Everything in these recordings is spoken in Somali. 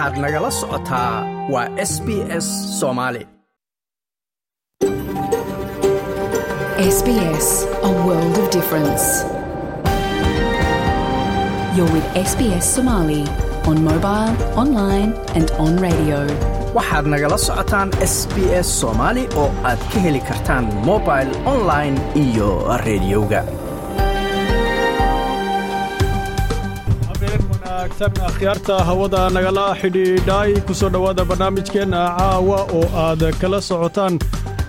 waxaad nagala socotaa waa s b s soomaali Somali waxaad nagala socotaan s b s soomaali oo aad ka heli kartaan mobil online iyo rediyoga wanaagsan akhyaarta hawada nagala xidhiidhay ku soo dhowaada barnaamijkeenna caawa oo aad kala socotaan.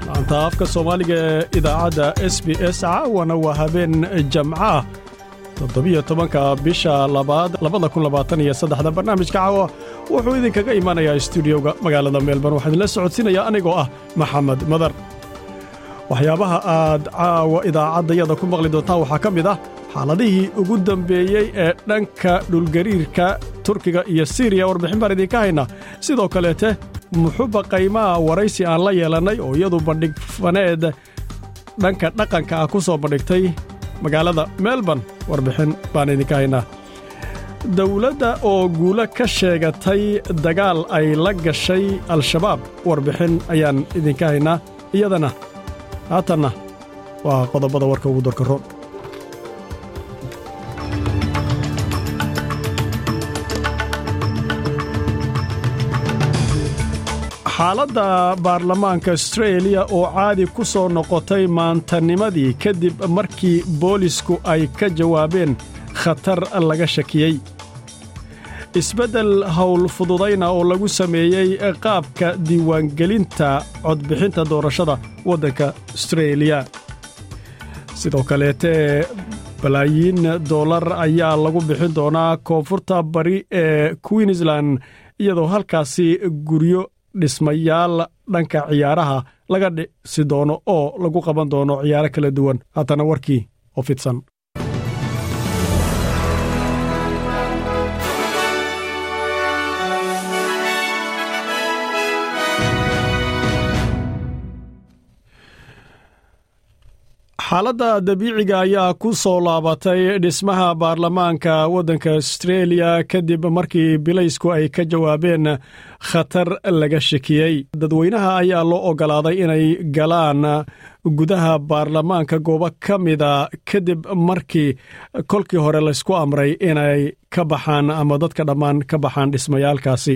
Laanta afka soomaaliga ee idaacadda s b s caawana waa habeen jamca. Toddobiyo tobanka bisha labaad labada kun labaatan iyo saddexda barnaamijka caawa wuxuu idinkaga imanayaa stuudioga magaalada meelban waxaa idinla socodsiinaya anigoo ah maxamed madar. Waxyaabaha aad caawa idaacaddayada ku maqli doontaan waxaa ka mid ah xaaladihii ugu dambeeyey ee dhanka dhulgariirka turkiga iyo siriya warbixin baan idinka haynaa. Sidoo kaleete muxuba qaymaha waraysi aan la yeelannay oo iyadu bandhig faneed dhanka dhaqanka ah ku soo bandhigtay magaalada melbourne warbixin baan idinka haynaa. Dowladda oo guulo ka sheegatay dagaal ay la gashay al-shabaab warbixin ayaan idinka haynaa iyadana. Haatanna waa qodobada warka ugu dorka roon xaaladda baarlamaanka astreeliya oo caadi ku soo noqotay maantanimadii kadib markii boolisku ay ka jawaabeen khatar laga shakiyey isbeddel howl fududayna oo lagu sameeyey qaabka diiwaangelinta codbixinta doorashada waddanka astreeliya sidoo kaleete balaayiin dollar ayaa lagu bixin doonaa koonfurta bari ee queensland iyadoo halkaasi guryo dhismayaal dhanka ciyaaraha laga dhisi doono oo lagu qaban doono ciyaaro kala duwan. Haddana warkii oo fidsan xaaladda dabiiciga ayaa ku soo laabatay dhismaha baarlamaanka waddanka astreeliya kadib markii bilaysku ay ka jawaabeen khatar laga shakiyey. Dadweynaha ayaa loo oggolaaday inay galaan gudaha baarlamaanka goobo ka mida kadib markii kolkii hore laysku amray inay ka baxaan ama dadka dhammaan ka baxaan dhismayaalkaasi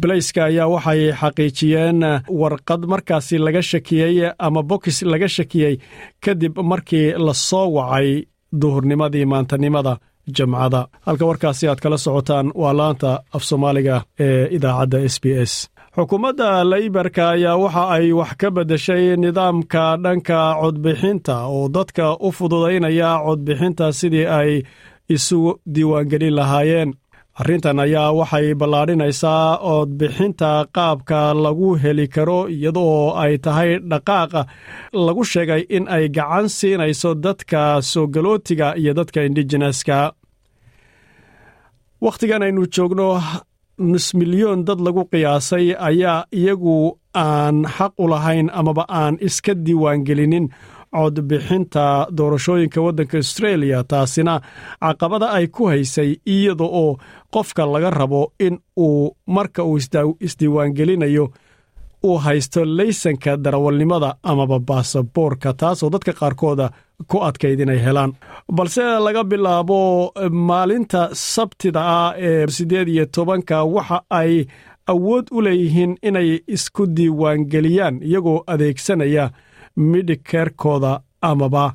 bilayska ayaa waxay xaqiijiyeen warqad markaasi laga shakiyey ama bokis laga shakiyey kadib markii la soo wacay duhurnimadii maantanimada jamcada halka warkaasi aad kala socotaan waa laanta af soomaaliga ee idaacadda s b s. Xukuumadda laybarka ayaa waxa ay wax ka beddeshay nidaamka dhanka codbixinta oo dadka u fududaynaya codbixinta sidii ay isu diiwaangelin lahaayeen arrintan ayaa waxay ballaadhinaysaa codbixinta qaabka lagu heli karo iyadoo ay tahay dhaqaaqa lagu sheegay in ay gacan siinayso dadka soogalootiga iyo dadka indigeneska wakhtigan aynu joogno nus milyoon dad lagu qiyaasay ayaa iyagu aan xaq u lahayn amaba aan iska diiwaangelinin codbixinta doorashooyinka waddanka astreeliya taasina caqabada ay ku haysay iyada oo qofka laga rabo in uu marka uu isdiiwaangelinayo uu haysto laysanka darawalnimada amaba baasaboorka taasoo dadka qaarkooda ku adkayd inay helaan. Balse laga bilaabo maalinta sabtida ah ee siddeed iyo tobanka waxa ay awood u leeyihiin inay isku diiwaangeliyaan iyagoo adeegsanaya midhikeerkooda amaba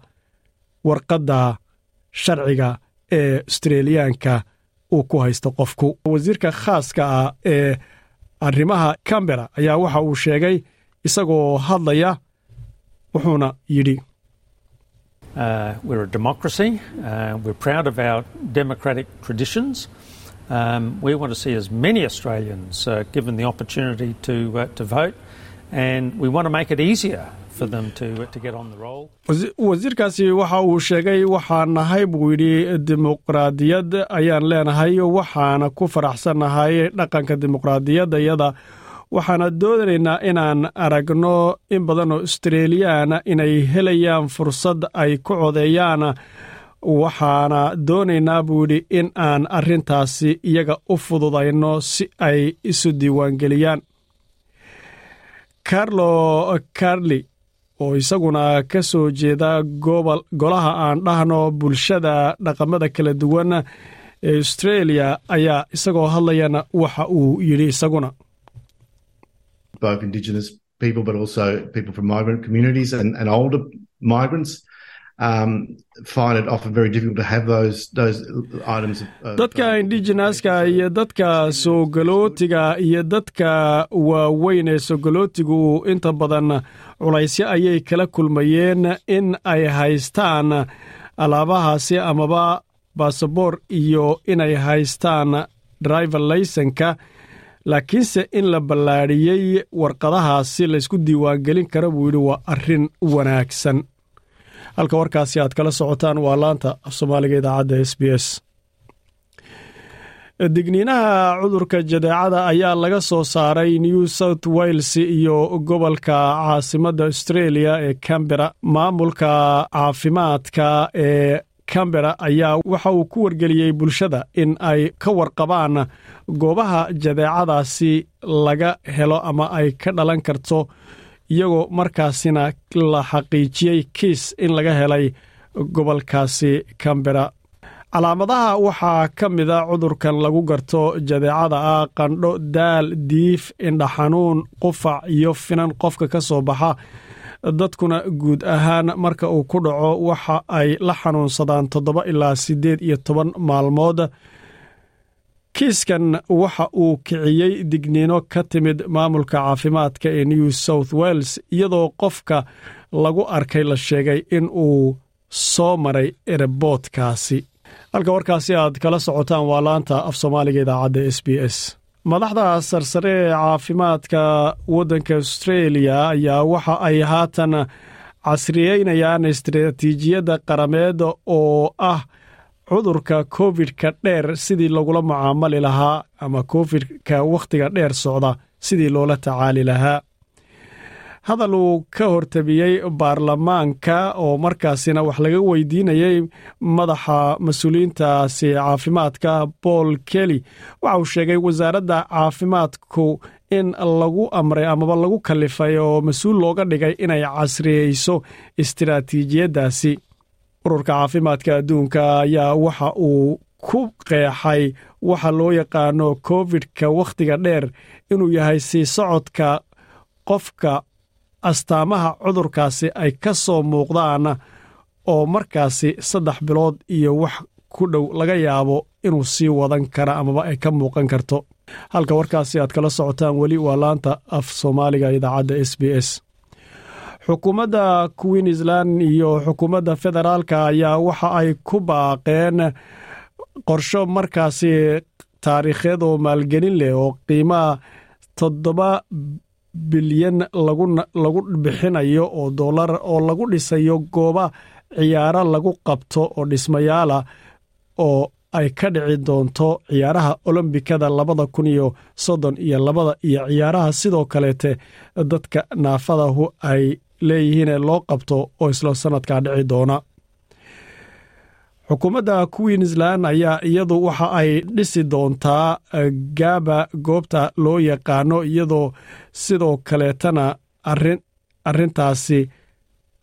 warqadda sharciga ee astreeliyaanka uu ku haysto qofku. Wasiirka khaaska ah ee arrimaha cambera ayaa waxa uu sheegay isagoo hadlaya wuxuuna yidhi Wasiirkaasi waxa uu sheegay waxaan nahay buu yidhi dimuqraadiyad ayaan leenahay waxaana ku faraxsannahay dhaqanka dimuqraadiyadda iyada. Waxaana doonaynaa inaan aragno in badan oo astreeliyaana inay helayaan fursad ay ku codeeyaan. Waxaana doonaynaa buu yidhi in aan arrintaasi iyaga u fududayno si ay isu diiwaangeliyaan. Carlo carli oo isaguna ka soo jeeda golaha aan dhahno bulshada dhaqamada kala duwan ee australia ayaa isagoo hadlayana waxa uu yidhi isaguna um, find it often very difficult to have those those items. Of, dadka indigenaska iyo dadka soogolootiga iyo dadka waaweyn ee soogolootigu inta badan culaysyo ayay kala kulmayeen in ay haystaan alaabahaasi amaba basaboor iyo inay haystaan driver laysonka laakiinse in la ballaadhiyey warqadahaasi laysku diiwaangelin kara buu yidhi waa arrin wanaagsan halka warkaasi aad kala socotaan waa laanta af soomaaliga idaacadda s b s. Digniinaha cudurka jadeecada ayaa laga soo saaray new south wales iyo gobolka caasimadda australia ee cambera maamulka caafimaadka ee cambera ayaa waxa uu ku wargeliyey bulshada in ay ka warqabaan goobaha jadeecadaasi laga helo ama ay ka dhalan karto iyagoo markaasina la xaqiijiyey kiis in laga helay gobolkaasi cambera calaamadaha waxaa ka mida cudurkan lagu garto jadeecada ah qandho daal diif indhaxanuun qufac iyo finan qofka ka soo baxa. Dadkuna guud ahaan marka uu ku dhaco waxa ay la xanuunsadaan toddoba ilaa siddeed iyo toban maalmood kiiskan waxa uu kiciyey digniino ka timid maamulka caafimaadka ee new south wales iyadoo qofka lagu arkay la sheegay in uu soo maray ereboodkaasi halka warkaasi aad kala socotaan waa laanta af soomaaliga idaacadda s b s. Madaxda sarsare ee caafimaadka waddanka australia ayaa waxa ay haatan casriyeynayaan istaraatiijiyadda qarameed oo ah cudurka covid-ka dheer sidii lagula mucaamali lahaa ama covid-ka wakhtiga dheer socda sidii loola tacaali lahaa. Hadal uu ka hortabiyey baarlamaanka oo markaasina wax laga weydiinayey madaxa mas'uuliyiintaasi caafimaadka paul kelly waxa uu sheegay wasaaradda caafimaadku in lagu amray amaba lagu kalifay oo mas'uul looga dhigay inay casriyeyso istiraatiijiyaddaasi ururka caafimaadka adduunka ayaa waxa uu ku qeexay waxa loo yaqaano covid-ka wakhtiga dheer inuu yahay sii socodka qofka astaamaha cudurkaasi ay ka soo muuqdaan oo markaasi saddex bilood iyo wax ku dhow laga yaabo inuu sii wadan kara amaba ay ka muuqan karto. Halka warkaasi aad kala socotaan weli waa laanta af soomaaliga idaacadda s b s xukuumadda queensland iyo xukuumadda federaalka ayaa waxa ay ku baaqeen qorsho markaasi taariikheed oo maalgelin leh oo qiimaha toddoba bilyan lagu bixinayo oo doolar oo lagu dhisayo gooba ciyaaro lagu qabto oo dhismayaala oo ay ka dhici doonto ciyaaraha olombikada labada kun iyo soddon iyo labada iyo ciyaaraha sidoo kaleete dadka naafadahu ay leeyihiin ee loo qabto oo isla sannadkaa dhici doona. Xukuumadda queensland ayaa iyadu waxa ay dhisi doontaa gaaba goobta loo yaqaano iyadoo sidoo kaleetana arrintaasi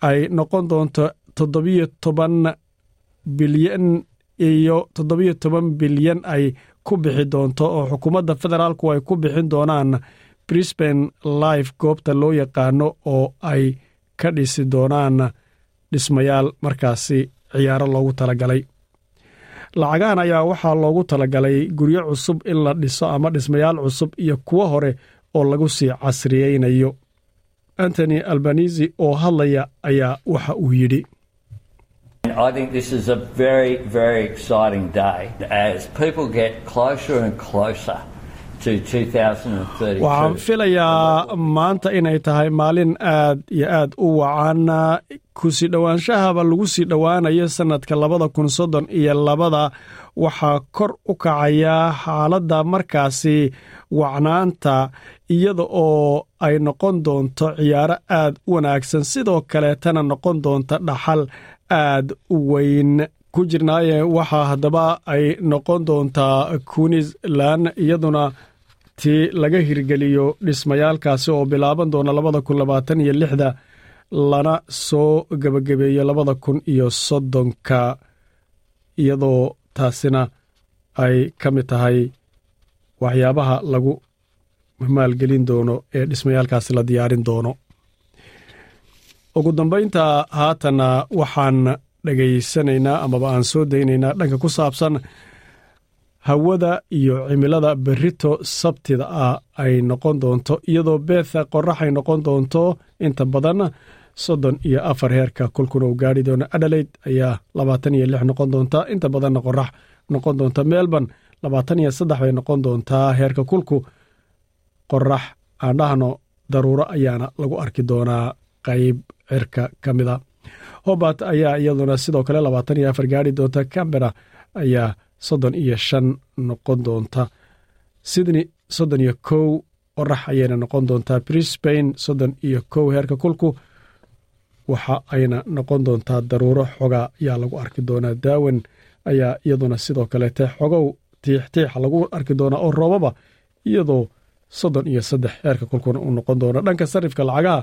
ay noqon doonto toddobiyo toban bilyan iyo toddobiyo toban bilyan ay ku bixi doonto oo xukuumadda federaalku ay ku bixin doonaan brisbane life goobta loo yaqaano oo ay ka dhisi doonaan dhismayaal markaasi ciyaaro loogu talagalay. Lacagahan ayaa waxaa loogu talagalay guryo cusub in la dhiso ama dhismayaal cusub iyo kuwo hore oo lagu sii casriyeynayo. Antony albanisi oo hadlaya ayaa waxa uu yidhi I think this is a very, very exciting day as people get closer and closer to 2032. waxaan filayaa maanta inay tahay maalin aad iyo aad u wacan ku sii dhowaanshahaba lagu sii dhowaanayo sannadka labada kun soddon iyo labada. Waxaa kor u kacaya xaaladda markaasi wacnaanta iyada oo ay noqon doonto ciyaaro aad u wanaagsan. Sidoo kaleetana noqon doonta dhaxal aad u weyn. Ku jirnaaye waxaa haddaba ay noqon doontaa queensland iyaduna tii laga hirgeliyo dhismayaalkaasi oo bilaaban doona labada kun labaatan iyo lixda lana soo gebagabeeyo labada kun iyo soddonka iyadoo taasina ay ka mid tahay waxyaabaha lagu maalgelin doono ee dhismayaalkaasi la diyaarin doono. Ugu dambaynta haatanna waxaan dhegaysanaynaa amaba aan soo daynaynaa dhanka ku saabsan hawada iyo cimilada berito sabtida ah ay noqon doonto iyadoo beetha qorax ay noqon doonto. Inta badan soddon iyo afar heerka kulkuna uu gaari doono adelaide ayaa labaatan iyo lix noqon doonta. Inta badanna qorax noqon doonta melbourne labaatan iyo saddex bay noqon doontaa heerka kulku qorax aan dhahno daruuro ayaana lagu arki doonaa qayb cirka ka mida. Hobart ayaa iyaduna sidoo kale labaatan iyo afar gaari doonta. Cambera ayaa soddon iyo shan noqon doonta. Sydney soddon iyo kow qorax ayayna noqon doontaa brisbain soddon iyo kow heerka kulku waxa ayna noqon doontaa daruuro xoga ayaa lagu arki doonaa. Daawan ayaa iyaduna sidoo kaleete xogow tiixtiixa lagu arki doonaa oo roobaba iyadoo soddon iyo saddex heerka kulkuna uu noqon doono dhanka sarifka lacagaha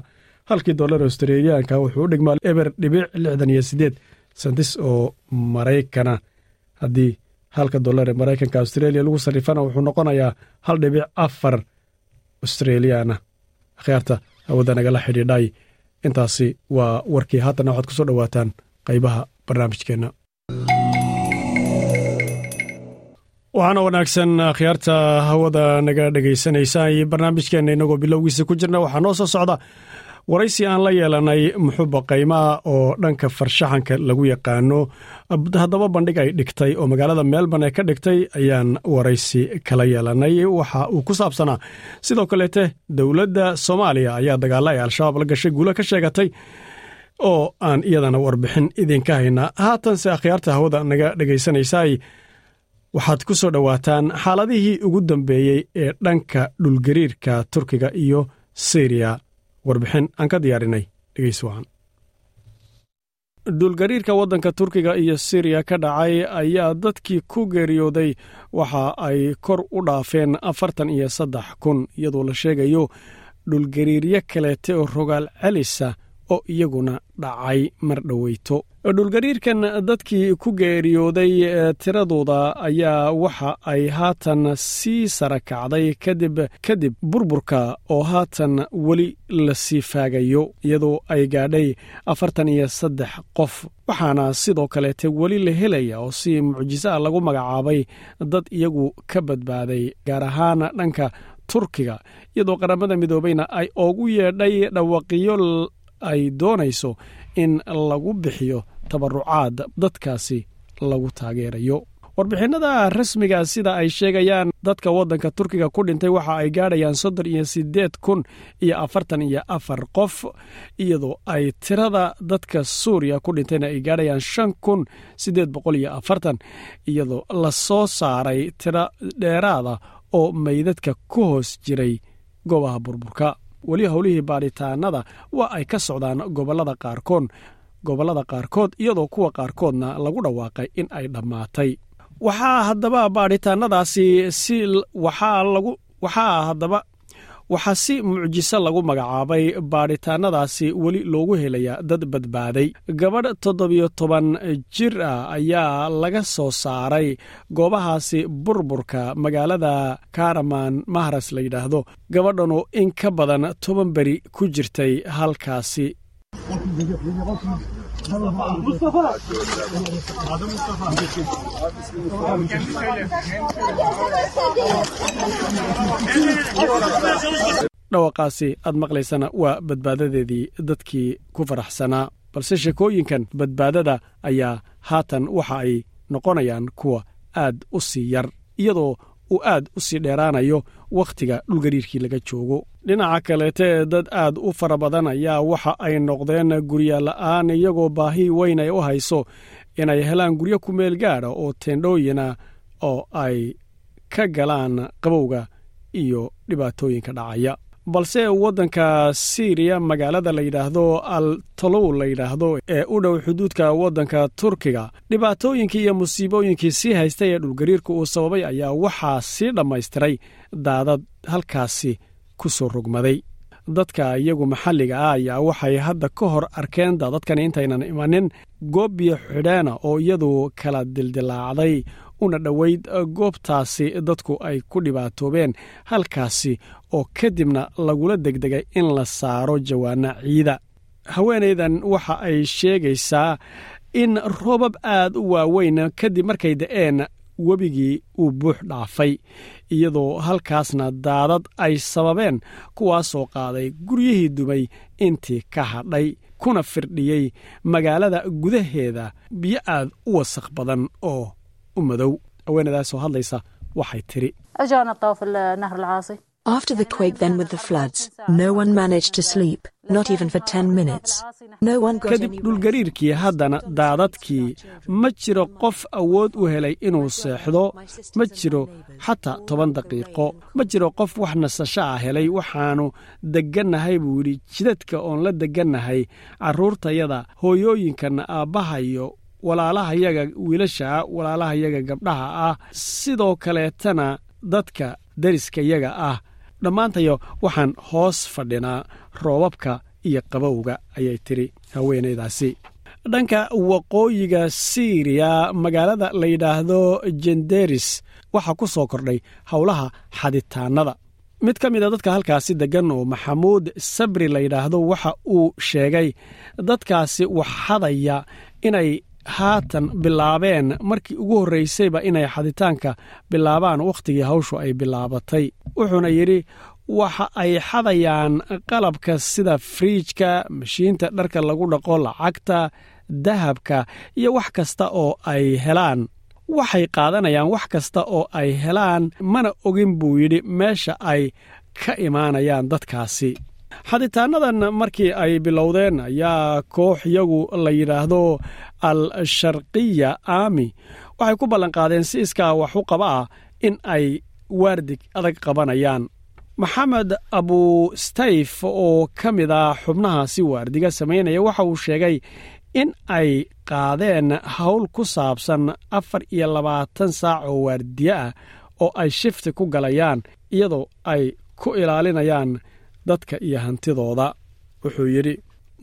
halkii dollar australiyaanka wuxuu u dhigmaa eber dhibic lixdan iyo siddeed santis oo maraykana haddii halka dollar ee maraykanka australia lagu sarrifana wuxuu noqonayaa hal dhibic afar australiyaana akhyaarta hawada nagala xidhiidhay. Intaasi waa warkii. Haatanna waxaad ku soo dhowaataan qaybaha barnaamijkeenna waxaana wanaagsan akhyaarta hawada naga dhegaysanaysa iyo barnaamijkeenna inagoo bilowgiisa ku jirna waxaa noo soo socda waraysi aan la yeelanay muxuba qaymaha oo dhanka farshaxanka lagu yaqaano haddaba bandhig ay dhigtay oo magaalada melbourne ka dhigtay ayaan waraysi kala yeelanay. Waxa uu ku saabsanaa sidoo kaleete dowladda soomaaliya ayaa dagaalla ay al-shabaab la gashay guulo ka sheegatay oo aan iyadana warbixin idinka haynaa haatanse akhyaarta hawada naga dhegaysanaysaay waxaad ku soo dhowaataan xaaladihii ugu dambeeyey ee dhanka dhulgariirka turkiga iyo syriya warbixin aan ka diyaarinay dhegeys wacan. Dhulgariirka waddanka turkiga iyo siriya ka dhacay ayaa dadkii ku geeriyooday waxa ay kor u dhaafeen afartan iyo saddex kun iyadoo la sheegayo dhulgariiryo kaleete oo rogaal celisa oo iyaguna dhacay mar dhoweyto. Dhulgariirkan dadkii ku geeriyooday tiradooda ayaa waxa ay haatan sii sara kacday kadib kadib burburka oo haatan weli la sii faagayo iyadoo ay gaadhay afartan iyo saddex qof. Waxaana sidoo kaleete weli la helaya oo si mucjisaa lagu magacaabay dad iyagu ka badbaaday gaar ahaan dhanka turkiga iyadoo qaramada midoobeyna ay ugu yeedhay dhawaqiyo ay doonayso in lagu bixiyo tabarucaad dadkaasi lagu taageerayo. Warbixinnada rasmiga sida ay sheegayaan dadka waddanka turkiga ku dhintay waxa ay gaadhayaan soddon iyo siddeed kun iyo afartan iyo afar qof iyadoo ay tirada dadka suuriya ku dhintayna ay gaadhayaan shan kun siddeed boqol iyo afartan iyadoo la saaray tiro dheeraada oo meydadka ku hoos jiray goobaha burburka weli howlihii baadhitaanada waa ay ka socdaan gobollada qaarkood gobollada qaarkood iyadoo kuwa qaarkoodna lagu dhawaaqay in ay dhammaatay. Waxaa haddaba baadhitaanadaasi si waxaa lagu waxaa haddaba waxaa si mucjiso lagu magacaabay baadhitaanadaasi weli loogu helayaa dad badbaaday. Gabadh toddobiyo toban jir ah ayaa laga soo saaray goobahaasi burburka magaalada karaman mahras la yidhaahdo. Gabadhanoo in ka badan toban beri ku jirtay halkaasi dhawaqaasi aad maqlaysana waa badbaadadeedii dadkii ku faraxsanaa balse sheekooyinkan badbaadada ayaa haatan waxa ay noqonayaan kuwa aad u sii yar iyadoo uu aad u sii dheeraanayo wakhtiga dhulgariirkii laga joogo. Dhinaca kaleete dad aad u fara badan ayaa waxa ay noqdeen guryala'aan iyagoo baahi weyn ay u hayso inay helaan guryo ku meel gaadha oo teendhooyina oo ay ka galaan qabowga iyo dhibaatooyinka dhacaya. Balse waddanka siiriya magaalada la yidhaahdo al talow la yidhaahdo ee u dhow xuduudka waddanka turkiga dhibaatooyinkii iyo musiibooyinkii sii haystay ee dhulgariirka uu sababay ayaa waxaa sii dhammaystiray daadad halkaasi ku soo rogmaday. Dadka iyagu maxalliga ah ayaa waxay hadda ka hor arkeen daadadkan intaynan imanin. Goob biyo xidheena oo iyadu kala dildilaacday una dhoweyd goobtaasi dadku ay ku dhibaatoobeen. Halkaasi oo kadibna lagula degdegay in la saaro jawaana ciida. Haweenaydan waxa ay sheegaysaa in roobab aad u waaweyn kadib markay da'een webigii uu buux dhaafay iyadoo halkaasna daadad ay sababeen kuwaasoo qaaday guryihii dumay intii ka hadhay kuna firdhiyey magaalada gudaheeda biyo aad u wasakh badan oo u madow. Haweenadaasoo hadlaysa waxay tidhi After the quake, then with the floods, no one managed to sleep, not even for 10 minutes. No one got kadib dhulgariirkii haddana daadadkii ma jiro qof awood u helay inuu seexdo ma jiro xataa toban daqiiqo ma jiro qof wax nasasho ah helay waxaannu deggannahay buu yidhi jidadka oon la deggannahay carruurtayada hooyooyinkanna aabbahayo walaalahayaga wiilasha ah walaalahayaga gabdhaha ah sidoo kaleetana dadka deriskayaga ah dhammaantayo waxaan hoos fadhinaa roobabka iyo qabowga ayay tidhi haweenaydaasi dhanka waqooyiga siiriya magaalada la yidhaahdo jenderis waxaa ku soo kordhay howlaha xaditaannada. Mid ka mida dadka halkaasi deggan oo maxamuud sabri la yidhaahdo waxa uu sheegay dadkaasi wax xadaya inay haatan bilaabeen markii ugu horraysayba inay xaditaanka bilaabaan wakhtigii hawshu ay bilaabatay. Wuxuuna yidhi waxa ay xadayaan qalabka sida friijka mashiinta dharka lagu dhaqo lacagta dahabka iyo wax kasta oo ay helaan. Waxay qaadanayaan wax kasta oo ay helaan mana ogin buu yidhi meesha ay ka imaanayaan dadkaasi xaditaanadan markii ay bilowdeen ayaa koox iyagu la yidhaahdo al sharqiya aami waxay ku ballanqaadeen si iskaa wax u qaba ah in ay waardig adag qabanayaan. Maxamed abustayf oo ka mid ah xubnaha si waardiga samaynaya waxa uu sheegay in ay qaadeen howl ku saabsan afar iyo labaatan saac oo waardiye ah oo ay shifti ku galayaan iyadoo ay ku ilaalinayaan dadka iyo hantidooda wuxuu yidhi.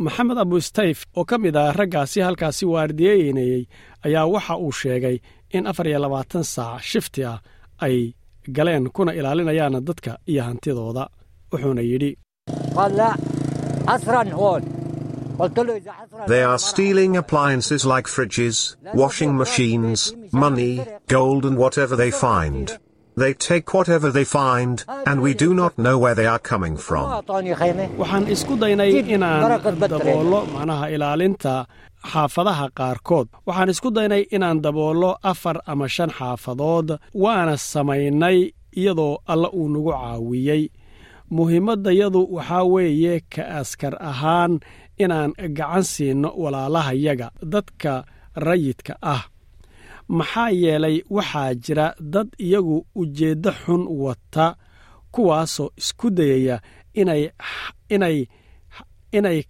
Maxamed abustayf oo ka mid ah raggaasi halkaasi waardiyeynayey ayaa waxa uu sheegay in afar iyo labaatan saac shifti ah ay galeen kuna ilaalinayaan dadka iyo hantidooda wuxuuna yidhi. They are stealing appliances like fridges, washing machines, money, gold, and whatever they find. They take whatever they find, and we do not know where they are coming from. waxaan isku daynay inaan daboollo macnaha ilaalinta xaafadaha qaarkood. Waxaan isku daynay inaan daboollo afar ama shan xaafadood waana samaynay iyadoo alla uu nagu caawiyey. Muhiimaddayadu waxaa weeye ka askar ahaan inaan gacan siinno walaalahayaga dadka rayidka ah maxaa yeelay waxaa jira dad iyagu ujeeddo xun wata kuwaasoo isku dayaya inay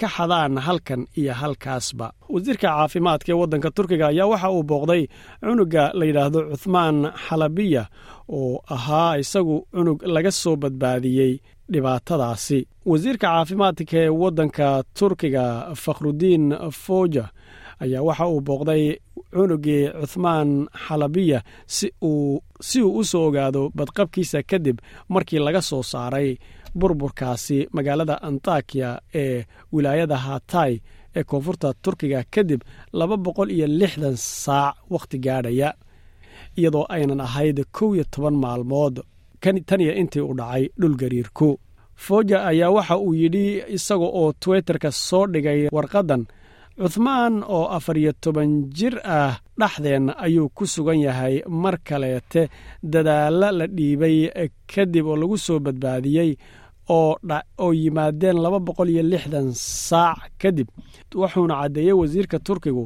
ka xadaan halkan iyo halkaasba. Wasiirka caafimaadka ee waddanka turkiga ayaa waxa uu booqday cunuga la yidhaahdo cuthmaan xalabiya oo ahaa isagu cunug laga soo badbaadiyey dhibaatadaasi. Wasiirka caafimaadka ee waddanka turkiga fakhrudiin foja ayaa waxa uu booqday cunugii cuthmaan xalabiya si uu u soo ogaado badqabkiisa kadib markii laga soo saaray burburkaasi magaalada antakiya ee wilaayada hatay ee koonfurta turkiga kadib laba boqol iyo lixdan saac wakhti gaadhaya iyadoo aynan ahayd kow iyo toban maalmood. Taniya intii u dhacay dhulgariirku fooja ayaa waxa uu yidhi isaga oo twitterka soo dhigay warqaddan cuthmaan oo afar iyo toban jir ah dhexdeenna ayuu ku sugan yahay mar kaleete. Dadaalla la dhiibay kadib oo lagu soo badbaadiyey oo yimaadeen laba boqol iyo lixdan saac kadib wuxuuna caddeeyey wasiirka turkigu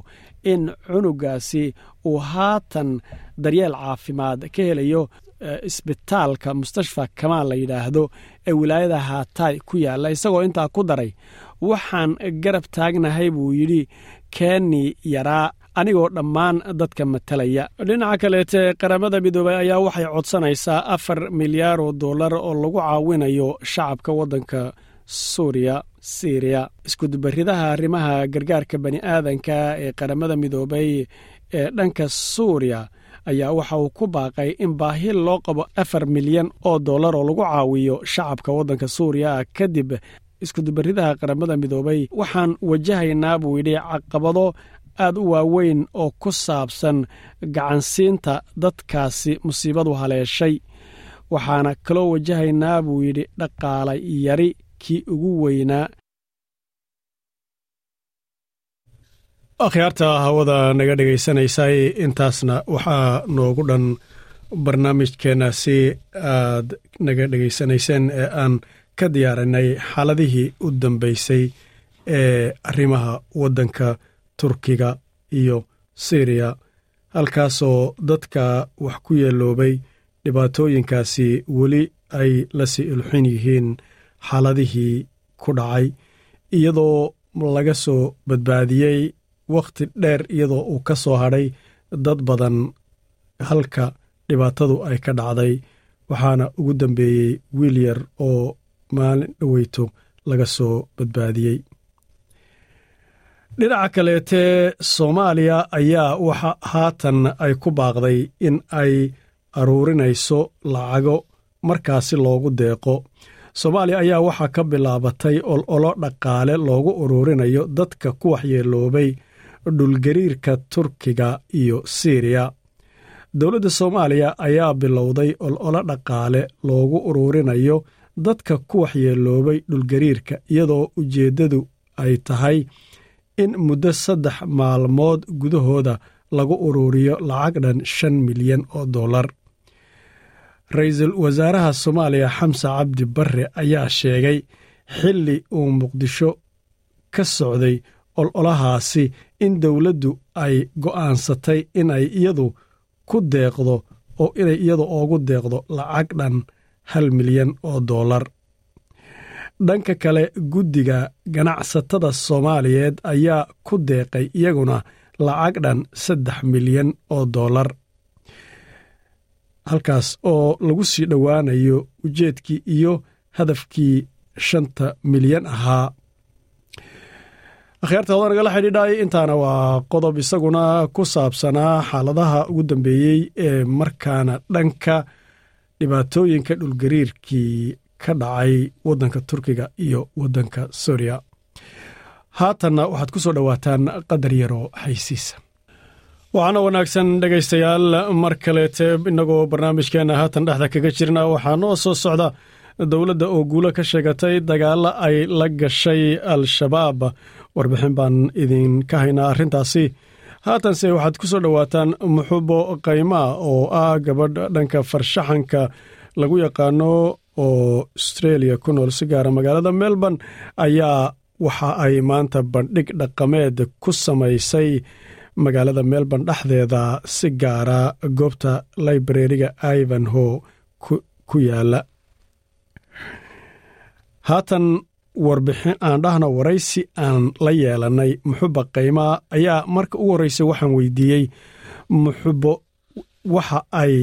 in cunugaasi uu haatan daryeel caafimaad ka helayo isbitaalka mustashfa kamaal la yidhaahdo ee wilaayada haataay ku yaalla isagoo intaa ku daray waxaan garab taagnahay buu yidhi keeni yaraa anigoo dhammaan dadka matalaya dhinaca kaleete qaramada midoobey ayaa waxay codsanaysaa afar milyaar oo dollar oo lagu caawinayo shacabka waddanka suuriya siriya iskudubaridaha arrimaha gargaarka bani aadanka ee qaramada midoobey ee dhanka suuriya ayaa waxa uu ku baaqay in baahi loo qabo afar milyan oo dollar oo lagu caawiyo shacabka waddanka suuriya kadib iskudubaridaha qaramada midoobey waxaan wajahaynaa buu yidhi caqabado aad u waaweyn oo ku saabsan gacansiinta dadkaasi musiibadu haleeshay. Waxaana kaloo wajahaynaa buu yidhi dhaqaala yari kii ugu weynaa. Akhyaarta hawada naga dhegaysanaysay intaasna waxaa noogu dhan barnaamijkeenna si aad naga dhegaysanayseen ee aan ka diyaarinay xaaladihii u dambeysay ee arrimaha waddanka turkiga iyo siriya halkaasoo dadka wax ku yeeloobay dhibaatooyinkaasi weli ay la sii ilxin yihiin xaaladihii ku dhacay iyadoo laga soo badbaadiyey wakhti dheer iyadoo uu ka soo hadhay dad badan halka dhibaatadu ay ka dhacday. Waxaana ugu dambeeyey wiil yar oo maalin dhoweyto laga soo badbaadiyey. Dhinaca kaleetee soomaaliya ayaa waxa haatan ay ku baaqday in ay aruurinayso lacago markaasi loogu deeqo. Soomaaliya ayaa waxaa ka bilaabatay ololo dhaqaale loogu uruurinayo dadka ku waxyeeloobay dhulgariirka turkiga iyo siriya. Dowladda soomaaliya ayaa bilowday ololo dhaqaale loogu uruurinayo dadka ku waxyeeloobay dhulgariirka iyadoo ujeeddadu ay tahay in muddo saddex maalmood gudahooda lagu uruuriyo lacag dhan shan milyan oo dollar. Ra'iisul wasaaraha soomaaliya xamse cabdi barre ayaa sheegay xilli uu muqdisho ka socday ololahaasi in dowladdu ay go'aansatay inay iyadu ku deeqdo oo inay iyadu oogu deeqdo lacag dhan hal milyan oo dollar. Dhanka kale guddiga ganacsatada soomaaliyeed ayaa ku deeqay iyaguna lacag dhan saddex milyan oo dollar. Halkaas oo lagu sii dhowaanayo ujeedkii iyo hadafkii shanta milyan ahaa. Akhyaarta hodan nagala xidhiidhay intaana waa qodob isaguna ku saabsanaa xaaladaha ugu dambeeyey ee markaana dhanka dhibaatooyinka dhulgariirkii ka dhacay waddanka turkiga iyo waddanka suuriya haatanna waxaad ku soo dhowaataan qadar yaroo xaysiisa waxaana wanaagsan dhegaystayaal mar kaleete innagoo barnaamijkeenna haatan dhexda kaga jirna waxaa noo soo socda dowladda oo guulo ka sheegatay dagaalla ay la gashay al-shabaab. Warbixin baan idinka haynaa arrintaasi haatanse waxaad ku soo dhowaataan muxubo qaymaa oo ah gabadh dhanka farshaxanka lagu yaqaano oo australia ku nool si gaara magaalada melbourne ayaa waxa ay maanta bandhig dhaqameed ku samaysay magaalada melbourne dhexdeeda si gaara goobta librariga ivanho ku yaalla haatan warbixin aan dhahno waraysi aan la yeelanay muxuba qaymaa ayaa marka ugu horreysay waxaan weydiiyey muxubo waxa ay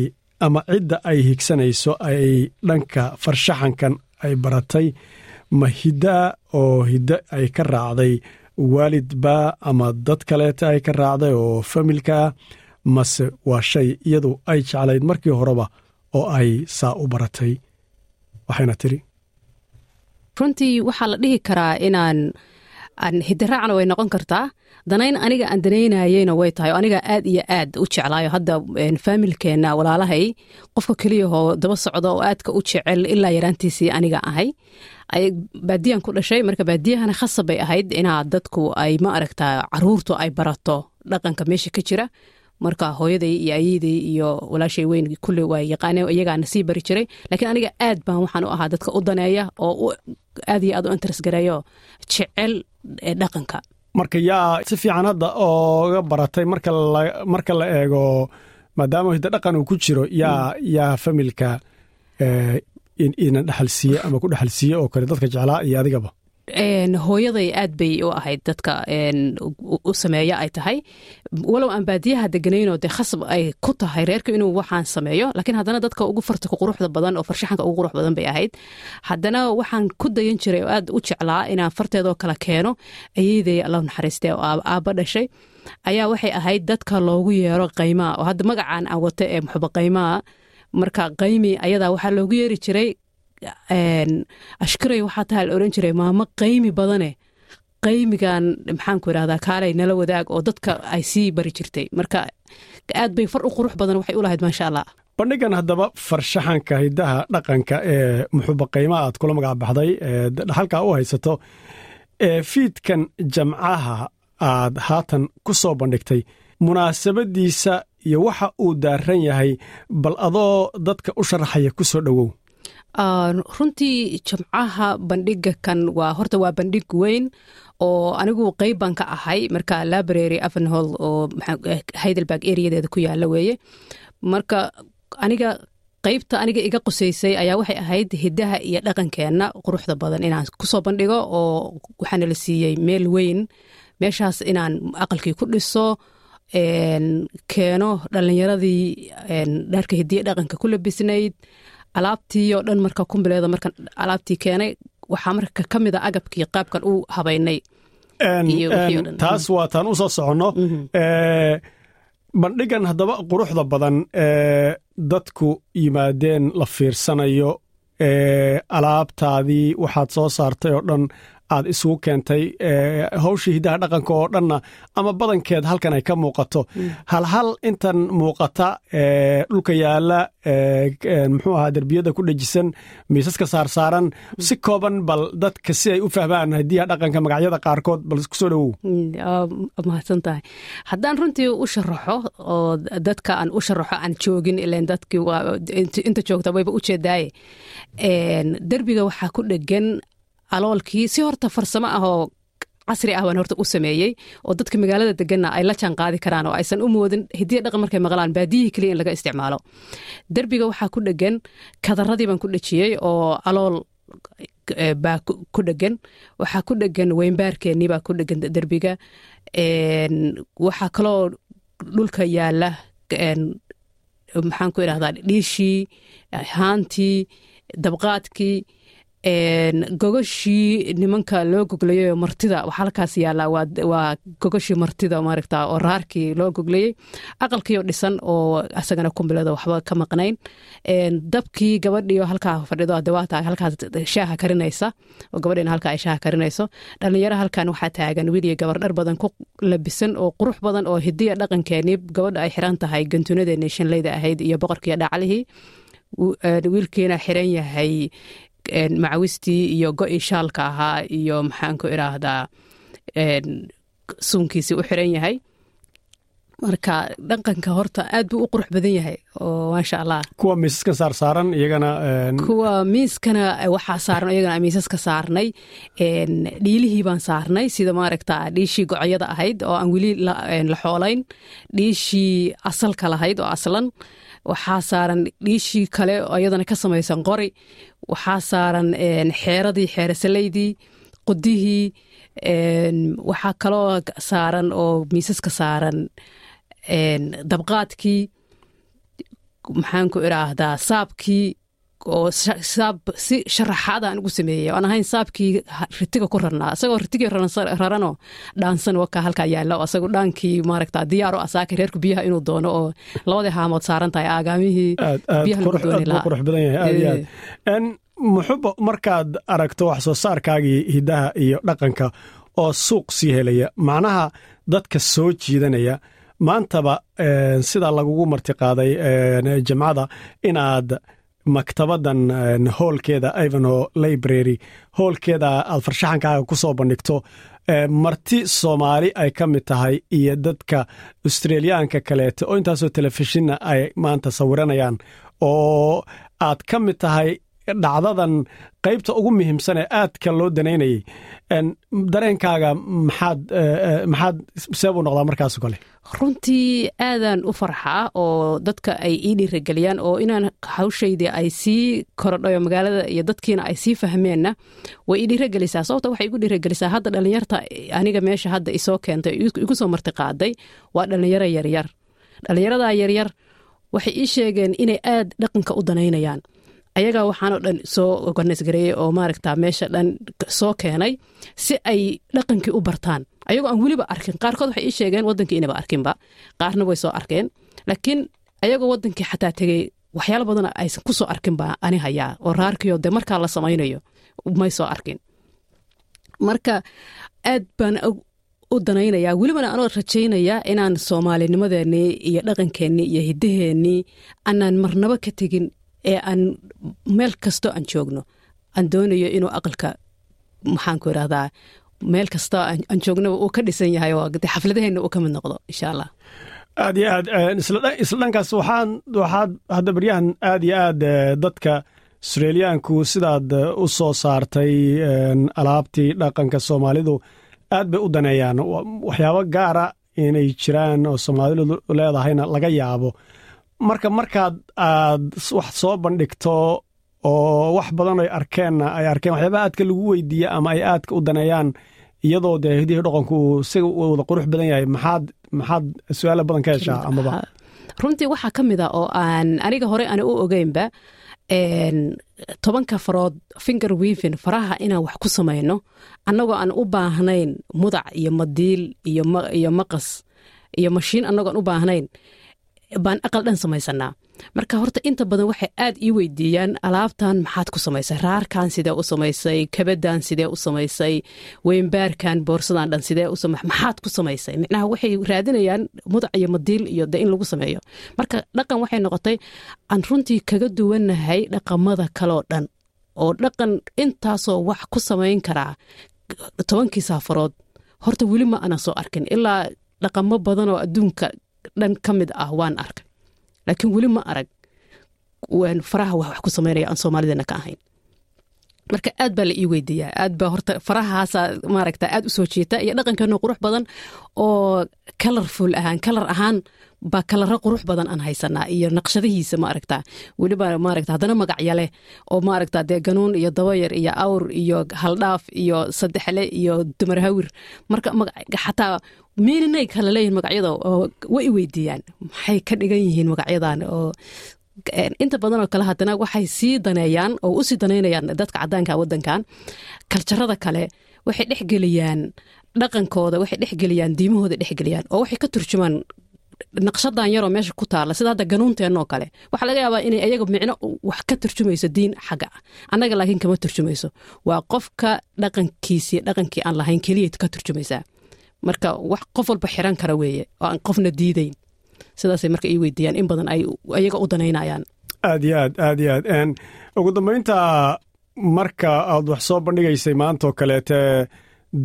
ama cidda ay higsanayso ay dhanka farshaxankan ay baratay ma hiddaa oo hiddo ay ka raacday waalidba ama dad kaleeta ay ka raacday oo familkaa mase waa shay iyadu ay jeclayd markii horeba oo ay saa u baratay. Waxayna tiri runtii waxaa la dhihi karaa inaan hidiraacna way noqon kartaa. Danayn aniga aan danaynayeyna way tahay. Oo aniga aad iyo aad u jeclaayo hadda faamilkeenna walaalahay. Qofka keliyahoo daba socda oo aadka u jecel ilaa yaraantiisii aniga ahay. Baadiyan ku dhashay. Marka baadiyahana khasab bay ahayd inaa dadku ay ma aragtaa caruurtu ay barato dhaqanka meesha ka jira marka hooyaday iyo ayaday iyo walaashay weyn kulle waa yaqaaneen iyagaana sii bari jiray. Laakiin aniga aad baan waxaan u ahaa dadka u daneeya oo aad iyo aad u interes gareeyo jecel dhaqanka. Marka yaa si fiican hadda ooga baratay marka la eego maadaama hiddo dhaqan uu ku jiro yaa yaa familka ina dhexalsiiye ama ku dhexalsiiye oo kale dadka jeclaa iyo adigaba hooyaday aad bay u ahayd dadka u sameeya ay tahay. Walow aan baadiyaha deganaynoo dee khasab ay ku tahay reerka inuu waxaan sameeyo laakiin haddana dadka ugu farta quruxda badan oo farshaxanka ugu qurux badan bay ahayd. Haddana waxaan ku dayan jiray oo aad u jeclaa inaan farteedoo kala keeno. Ayeyday allah naxariistee oo aabba dhashay. Ayaa waxay ahayd dadka loogu yeero qaymaa. Oo hadda magacaan aan wata ee muxuba qaymaa marka qaymi ayadaa waxaa loogu yeeri jiray ashkaray waxaa taha la oran jiray maamo qaymi badane. Qaymigan maxaanku irahdaa kaalay nala wadaag oo dadka ay sii bari jirtay. Marka aad bay far u qurux badan waxay u lahayd maasha allah. Bandhigan haddaba farshaxanka hiddaha dhaqanka ee muxuba qayma aad kula magac baxday halkaa u haysato ee fiidkan jamcaha aad haatan ku soo bandhigtay munaasabadiisa iyo waxa uu daaran yahay bal adoo dadka u sharaxaya ku soo dhowow runtii jimcaha bandhiga kan waa horta waa bandhig weyn oo anigu qeyb baan ka ahay marka library avenhol oo heidelberg areadeeda ku yaalla weeye. Marka aniga qeybta aniga iga qusaysay ayaa waxay ahayd hidaha iyo dhaqankeenna quruxda badan inaan ku soo bandhigo oo waxaana la siiyey meel weyn. Meeshaas inaan aqalkii ku dhiso keeno dhalinyaradii dharka hidiya dhaqanka ku labisnayd alaabtii oo dhan marka kumbileeda marka alaabtii keenay waxaa marka ka mid a agabkii qaabkan u habaynay. Taas waa taan u soo soconno. Bandhigan haddaba quruxda badan ee dadku yimaadeen la fiirsanayo ee alaabtaadii waxaad soo saartay oo dhan aad isugu keentay hawshii hiddaha dhaqanka oo dhanna ama badankeed halkan ay ka muuqato. Halhal intan muuqata dhulka yaalla muxuu ahaa derbiyada ku dhejisan miisaska saarsaaran si kooban bal dadka si ay u fahmaan hidiyaha dhaqanka magacyada qaarkood bal ku soo dhowow mahadsan tahay haddaan runtii u sharaxo oo dadka aan u sharaxo aan joogin ilan dadkii inta joogta wayba u jeedaaye. Derbiga waxaa ku dhegan aloolkii si horta farsamo ah oo casri ah baan horta u sameeyey oo dadka magaalada deganna ay la jaan qaadi karaan oo aysan u moodin hidiya dhaqan markay maqlaan baadiyihii keliya in laga isticmaalo. Derbiga waxaa ku dhegan kadaradii baan ku dhejiyey oo alool baa ku dhegan waxaa ku dhegan weynbaarkeennii baa ku dhegan derbiga. Waxaa kaloo dhulka yaalla maxaan idhahdaa dhiishii haantii dabqaadkii gogoshii nimanka loo goglayay martida waxaa halkaas yaallaa waa gogoshii martida maaragta oo raarkii loo goglayey aqalkiioo dhisan oo asagana kumbilada waxba ka maqnayn. Dabkii gabadhiio halkaa fadhido dawaata halkaas shaaha karinaysa oo gabadhiina halkaa ay shaaha karinayso. Dhalinyaro halkan waxaa taagan wiiliyo gabar dhar badan ku labisan oo qurux badan oo hidiya dhaqankeenii gabadha ay xiran tahay gantuunadeeni shanleyda ahayd iyo boqorkiiyo dhaclihii. Wiilkiina xiran yahay macawistii iyo go-i shaalka ahaa iyo maxaanku idhaahdaa suunkiisii u xiran yahay. Marka dhaqanka horta aad buu u qurux badan yahay oo maasha allah kuwa miisaskan saarsaaran iyagana kuwa miiskana waxaa saaran iyagana miisaska saarnay. Dhiilihii baan saarnay sida maaragta dhiishii gocoyada ahayd oo aan weli la xoolayn. Dhiishii asalka lahayd oo aslan waxaa saaran dhiishii kale iyadana ka samaysan qori. Waxaa saaran xeeradii xeerasalaydii qudihii waxaa kaloo saaran oo miisaska saaran dabqaadkii maxaanku idhaahdaa saabkii oo saab si sharaxaad aan ugu sameeyey aan ahayn saabkii ritiga ku rarnaa. Isagoo ritigii raranoo dhaansan waka halkaa yaalla oo asagoo dhaankii maaragta diyaar o asaaka reerku biyaha inuu doono oo labadii haamood saaran tahay aagaamihii biyaha lagu dooni lahaa. muxuba markaad aragto wax soo saarkaagii hiddaha iyo dhaqanka oo suuq sii helaya macnaha dadka soo jiidanaya maantaba sidaa lagugu martiqaaday jamcada inaad maktabadan hoolkeeda ivano library hoolkeeda aad farshaxankaaga ku soo bandhigto marti soomaali ay ka mid tahay iyo dadka australiyaanka kaleete oo intaasoo telefishinna ay maanta sawiranayaan oo aad ka mid tahay dhacdadan qaybta ugu muhiimsan ee aadka loo danaynayay. Dareenkaaga maxaad maxaad see buu noqdaa markaas kale runtii aadaan u farxaa oo dadka ay ii dhiirageliyaan oo inaan hawshaydii ay sii korodhayo magaalada iyo dadkiina ay sii fahmeenna way ii dhiiragelisaa sababta waxay igu dhiiragelisaa hadda dhallinyarta aniga meesha hadda isoo keentay igu soo marti qaaday waa dhallinyaro yaryar. Dhallinyaradaa yaryar waxay ii sheegeen inay aad dhaqanka u danaynayaan ayagaa waxaanoo dhan soo organis gareeyey oo maaragta meesha dhan soo keenay si ay dhaqankii u bartaan. Ayagoo aan weliba arkin. Qaarkood waxay ii sheegeen wadankii inaba arkinba. Qaarna way soo arkeen. Laakiin ayagoo wadankii xataa tegey waxyaalo badan aysan ku arkinba ani hayaa oo raarkiyo dee markaa la samaynayo may soo arkin. Marka aad baan u danaynayaa welibana anoo rajaynayaa inaan soomaalinimadeennii iyo dhaqankeennii iyo hidaheennii aanaan marnabo ka tegin ee aan meel kastoo aan joogno aan doonayo inuu aqalka maxaanku irahdaa meel kastoo aan joognaba uu ka dhisan yahay oo xafladaheenna uu ka mid noqdo insha allah aad iyo aad isla dhankaas waxaan waxaad hadda baryahan aad iyo aad dadka australiyaanku sidaad u soo saartay alaabtii dhaqanka soomaalidu aad bay u daneeyaan. Waxyaabo gaara inay jiraan oo soomaalidu leedahayna laga yaabo marka markaad aad wax soo bandhigto oo wax badan ay arkeenna ay arkeen waxyaabaha aadka lagu weydiiya ama ay aadka u daneeyaan iyadoo dee hidihii dhaqanku siga wada qurux badan yahay maxaad maxaad su'aala badan ka heshaa amaba? Runtii waxaa ka mid a oo aan aniga hore ana u ogeynba tobanka farood finger wevin faraha inaan wax ku samayno annagoo aan u baahnayn mudac iyo madiil iyo maqas iyo mashiin annagoon u baahnayn baan aqal dhan samaysanaa marka horta inta badan waxay aad ii weydiiyaan alaabtan maxaad ku samaysay? Raarkan sidee u samaysay? Kabadan sidee u samaysay? Weynbaarkan boorsadan dhan sidee maxaad ku samaysay? Micnaha waxay raadinayaan mudac iyo madiil iyo de in lagu sameeyo. Marka dhaqan waxay noqotay aan runtii kaga duwannahay dhaqamada kaloo dhan oo dhaqan intaasoo wax ku samayn karaa tobankii saafarood. Horta weli ma ana soo arkin ilaa dhaqamo badan oo adduunka dhan ka mid ah waan arkay laakiin weli ma arag faraha wax ku samaynaya aan soomaalideena ka ahayn. Marka aad baa la ii weydiiyaa. Aad baa horta farahaasa maaragta aad u soo iyo dhaqankeeno qurux badan oo kalarful ahaan kalar ahaan baa kalaro qurux badan aan haysanaa iyo naqshadihiisa maaragta weliba maaragta haddana magacya leh oo maaragta dee ganuun iyo dabayar iyo awr iyo haldhaaf iyo saddexle iyo dumarhawir marka xataa miininay kala leeyihiin magacyada way weydiiyaan. Maxay ka dhigan yihiin magacyadan oo inta badan oo kale haddana waxay sii daneeyaan oo u sii daneynayaan dadka cadaanka wadankan kaljarada kale waxay dhexgeliyaan dhaqankooda waxay dhexgeliyaan diimahooda dhexgeliyaan oo waxay ka turjumaan naqshadan yaroo meesha ku taala sida hadda ganuunteenoo kale waxaa laga yaabaa inay ayaga micno wax ka turjumayso diin xagga. Annaga laakiin kama turjumayso. Waa qofka dhaqankiisii dhaqankii aan lahayn keliya ka turjumaysaa marka wax qof walba xiran kara weeye oo aan qofna diidayn. Sidaasay marka ii weydiiyaan in badan ay ayaga u danaynayaan. Aad iyo aad aad iyo aad. Ugu dambeynta marka aad wax soo bandhigaysay maantaoo kaleete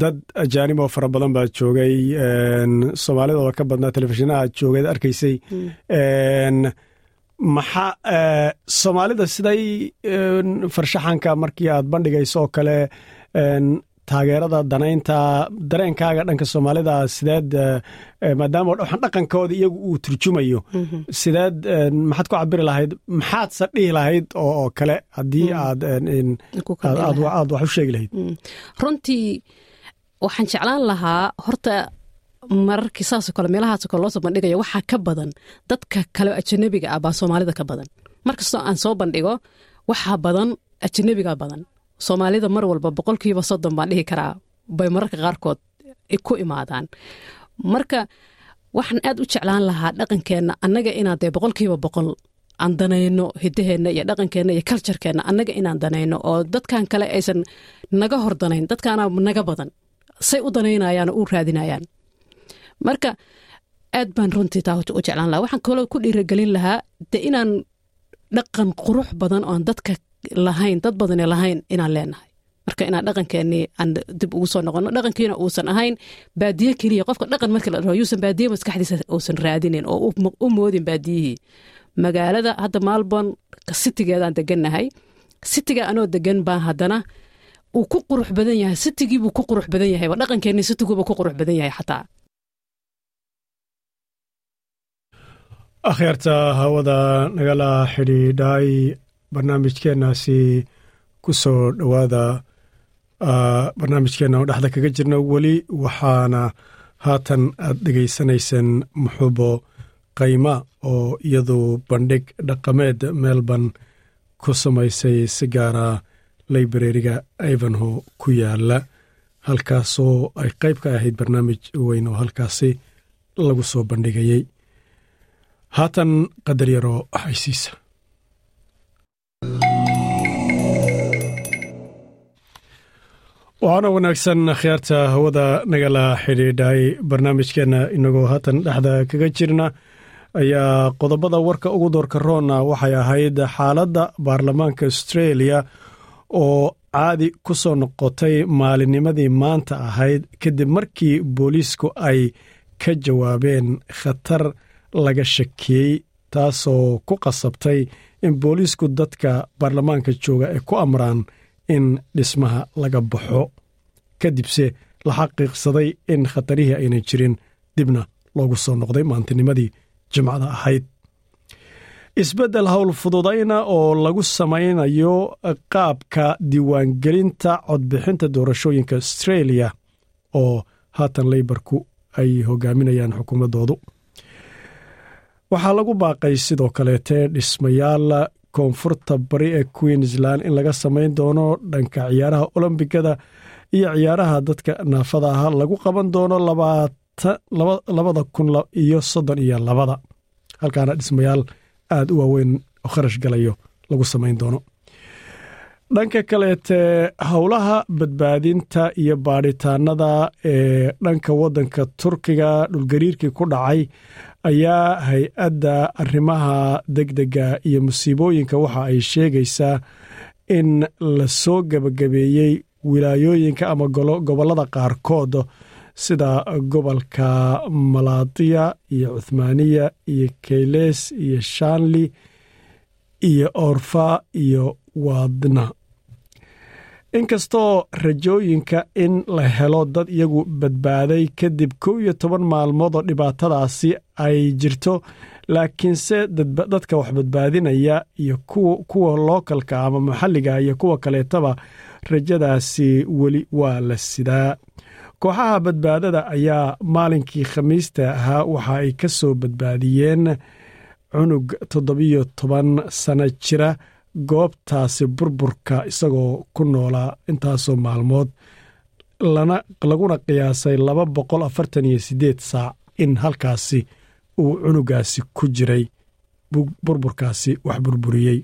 dad ajaanib oo fara badan baa joogay. Soomaalidooda ka badnaa telefishinaha joogeed arkaysay. Maxaa soomaalida siday farshaxanka markii aad bandhigayso oo kale taageerada danaynta dareenkaaga dhanka soomaalida sideed maadaama waxaan dhaqankooda iyagu uu turjumayo. Sideed maxaad ku cabiri lahayd maxaadse dhihi lahayd oo kale haddii aad aad wax u sheegi lahayd. Runtii waxaan jeclaan lahaa horta mararkii saasoo kale meelahaasoo kale loo soo bandhigayo waxaa ka badan dadka kale ajanabiga ah baa soomaalida ka badan. Markastoo aan soo bandhigo waxaa badan ajanabiga badan soomaalida mar walba boqolkiiba soddon baan dhihi karaa bay mararka qaarkood ku imaadaan. Marka waxaan aad u jeclaan lahaa dhaqankeenna annaga inaan dee boqolkiiba boqol aan danayno hidaheenna iyo dhaqankeenna iyo kaljarkeenna annaga inaan danayno oo dadkan kale aysan naga hor danayn dadkaana naga badan say u danaynayaan oo u raadinayaan. Marka aad baan runtii taa u jeclaan lahaa. Waxaan kaloo ku dhiiragelin lahaa de inaan dhaqan qurux badan oon dadka lahayn dad badane lahayn inaan leenahay. Marka inaan dhaqankeenii aan dib ugu soo noqono dhaqankiina uusan ahayn baadiye keliya qofka dhaqan markii la dhaho yuusan baadiye maskaxdiisa uusan raadinin oo u moodin baadiyihii. Magaalada hadda maalborn sitigeedaan degannahay sitiga anoo degan baa haddana uu ku qurux badan yahay sitigiibuu ku qurux badan yahay dhaqankeenni sitiguuba ku qurux badan yahay xataa. Akhyaarta hawada nagala xidhiidhay barnaamijkeenaasi ku soo dhowaada barnaamijkeenna oo dhexda kaga jirna weli waxaana haatan aad dhegaysanayseen muxubo qayma oo iyadu bandhig dhaqameed melbourne ku samaysay si gaara laibrariga ivanho ku yaalla halkaasoo ay qayb ka ahayd barnaamij weyn oo halkaasi lagu soo bandhigayey haatan qadar yaroo xaysiisa waxaana wanaagsan akhyaarta hawada nagala xidhiidhay barnaamijkeenna inagoo haatan dhexda kaga jirna ayaa qodobada warka ugu doorka roonna waxay ahayd xaaladda baarlamaanka australia oo caadi ku soo noqotay maalinnimadii maanta ahayd kadib markii booliisku ay ka jawaabeen khatar laga shakiyey taasoo ku qasabtay in booliisku dadka baarlamaanka jooga ay ku amraan in dhismaha laga baxo. Kadibse la xaqiiqsaday in khatarihii aynan jirin dibna loogu soo noqday maantinimadii jimcada ahayd. Isbeddel howl fududayna oo lagu samaynayo qaabka diiwaangelinta codbixinta doorashooyinka australia oo haatan leybarku ay hogaaminayaan xukuumaddoodu waxaa lagu baaqay sidoo kaleete dhismayaal koonfurta bari ee queensland in laga samayn doono dhanka ciyaaraha olombigada iyo ciyaaraha dadka naafada ah lagu qaban doono labada kun iyo soddon iyo labada. Halkaana dhismayaal aad u waaweyn oo kharash galayo lagu samayn doono. Dhanka kaleete howlaha badbaadinta iyo baadhitaanada ee dhanka waddanka turkiga dhulgariirkii ku dhacay ayaa hay'adda arrimaha degdega iyo musiibooyinka waxa ay sheegaysaa in la soo gebagabeeyey wilaayooyinka ama gobollada qaarkood sida gobolka malaadiya iyo cuthmaaniya iyo keyles iyo shanli iyo orfa iyo waadna inkastoo rajooyinka in la helo dad iyagu badbaaday kadib kow iyo toban maalmood oo dhibaatadaasi ay jirto laakiinse dadka wax badbaadinaya iyo kuwa lookalka ama maxalliga iyo kuwa kaleetaba rajadaasi weli waa la sidaa. Kooxaha badbaadada ayaa maalinkii khamiista ahaa waxa ay ka soo badbaadiyeen cunug toddobiyo toban sano jira goobtaasi burburka isagoo ku noolaa intaasoo maalmood laguna qiyaasay laba boqol afartan iyo siddeed saac in halkaasi uu cunugaasi ku jiray. Burburkaasi wax burburiyey.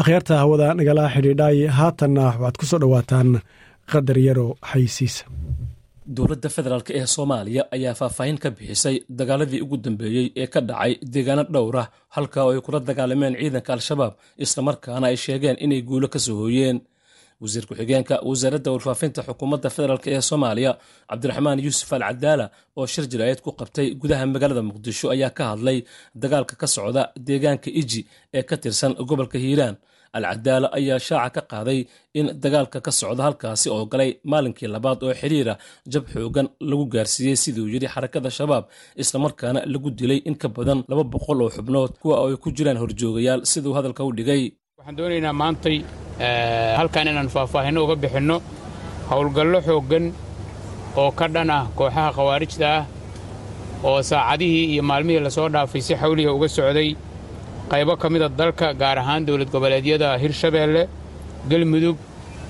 Akhyaarta hawada nagala xidhiidhay haatanna waxaad ku soo dhowaataan qadar yaroo xaysiisa dowladda federaalk ee soomaaliya ayaa faahfaahin ka bixisay dagaaladii ugu dambeeyey ee ka dhacay deegaano dhowr ah halka oo ay kula dagaalameen ciidanka al-shabaab islamarkaana ay sheegeen inay guulo ka soo hooyeen wasiir ku-xigeenka wasaaradda warfaafinta xukuumadda federaalk ee soomaaliya cabdiraxmaan yuusuf al cadaala oo shir jiraayad ku qabtay gudaha magaalada muqdisho ayaa ka hadlay dagaalka ka socda deegaanka iji ee ka tirsan gobolka hiiraan alcadaala ayaa shaaca ka qaaday in dagaalka ka socda halkaasi oo galay maalinkii labaad oo xiriira jab xoogan lagu gaarsiiyey siduu yidhi xarakada shabaab islamarkaana lagu dilay in ka badan laba boqol oo xubnood kuwa ay ku jiraan horjoogayaal. Siduu hadalka u dhigay waxaan doonaynaa maantay halkan inaan faahfaahinno uga bixinno howlgallo xooggan oo ka dhan ah kooxaha khawaarijta ah oo saacadihii iyo maalmihii la soo dhaafay si xawliga uga socday qaybo ka mida dalka gaar ahaan dowlad goboleedyada hirshabeelle galmudug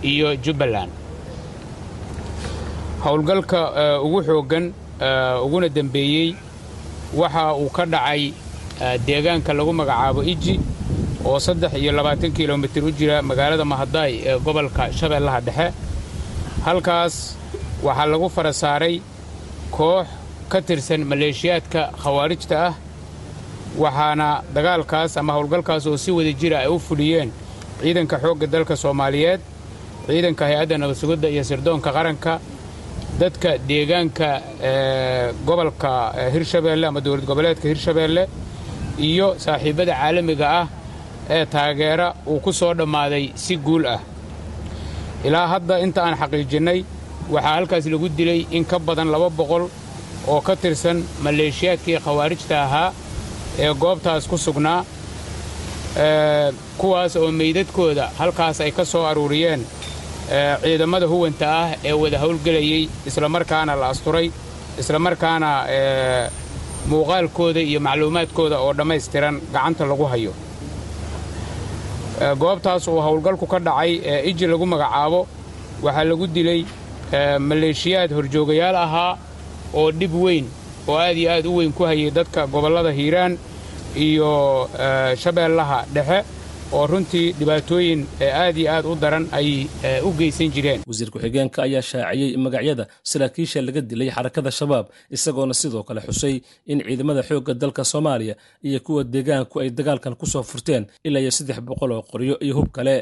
iyo jubbaland. Howlgalka ugu xooggan uguna dembeeyey waxa uu ka dhacay deegaanka lagu magacaabo iji oo saddex iyo labaatan kilomitir u jira magaalada mahadaay ee gobolka shabeellaha dhexe. Halkaas waxaa lagu fara saaray koox ka tirsan maleeshiyaadka khawaarijta ah waxaana dagaalkaas ama howlgalkaas oo si wada jira ay u fuliyeen ciidanka xoogga dalka soomaaliyeed ciidanka hay'adda nabadsugidda iyo sirdoonka qaranka dadka deegaanka gobolka hirshabeelle ama dowlad goboleedka hirshabeelle iyo saaxiibbada caalamiga ah ee taageera uu ku soo dhammaaday si guul ah. Ilaa hadda inta aan xaqiijinnay waxaa halkaas lagu dilay in ka badan laba boqol oo ka tirsan maleeshiyaadkii khawaarijta ahaa ee goobtaas ku sugnaa kuwaas oo meydadkooda halkaas ay ka soo aruuriyeen ciidamada huwanta ah ee wada howlgelayey islamarkaana la asturay islamarkaana muuqaalkooda iyo macluumaadkooda oo dhammaystiran gacanta lagu hayo. Goobtaas uu howlgalku ka dhacay ee iji lagu magacaabo waxaa lagu dilay maleeshiyaad horjoogayaal ahaa oo dhib weyn oo aad iyo aad u weyn ku hayay dadka gobollada hiiraan iyo shabeellaha dhexe oo runtii dhibaatooyin aad iyo aad u daran ay u geysan jireen. Wasiir ku-xigeenka ayaa shaaciyey magacyada saraakiisha laga dilay xarakada shabaab isagoona sidoo kale xusay in ciidamada xoogga dalka soomaaliya iyo kuwa deegaanku ay dagaalkan ku soo furteen ilaa iyo saddex boqol oo qoryo iyo hub kale.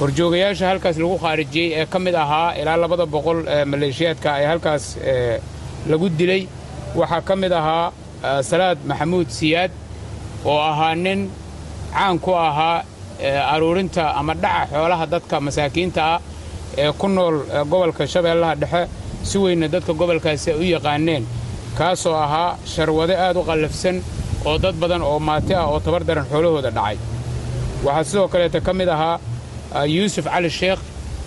Horjoogayaasha halkaas lagu khaarijiyey ee ka mid ahaa ilaa labada boqol maleeshiyaadka ee halkaas lagu dilay waxaa ka mid ahaa salaad maxamuud siyaad oo ahaa nin caan ku ahaa aruurinta ama dhaca xoolaha dadka masaakiinta ah ee ku nool gobolka shabeellaha dhexe. Si weynna dadka gobolkaasi ay u yaqaaneen kaasoo ahaa sharwade aad u qallafsan oo dad badan oo maati ah oo tabar daran xoolahooda dhacay. Waxaa sidoo kaleeta ka mid ahaa yuusuf cali sheekh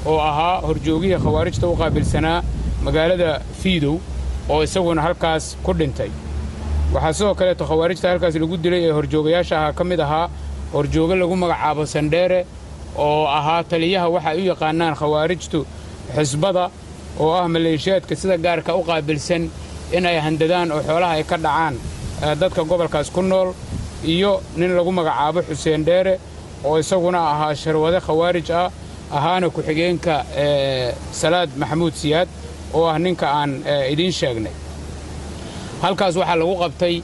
oo ahaa horjoogihii khawaarijta u qaabilsanaa magaalada fiidow oo isaguna halkaas ku dhintay. Waxaa sidoo kaleeto khawaarijta halkaas lagu dilay ee horjoogayaasha ahaa ka mid ahaa horjooge lagu magacaabo sandheere oo ahaa taliyaha waxa ay u yaqaanaan khawaarijtu xisbada oo ah maleeshiyaadka sida gaarka u qaabilsan inay handadaan oo xoolaha ay ka dhacaan dadka gobolkaas ku nool iyo nin lagu magacaabo xuseen dheere oo isaguna ahaa sharwade khawaarij ah ahaana ku-xigeenka salaad maxamuud siyaad oo ah ninka aan idiin sheegnay. Halkaas waxaa lagu qabtay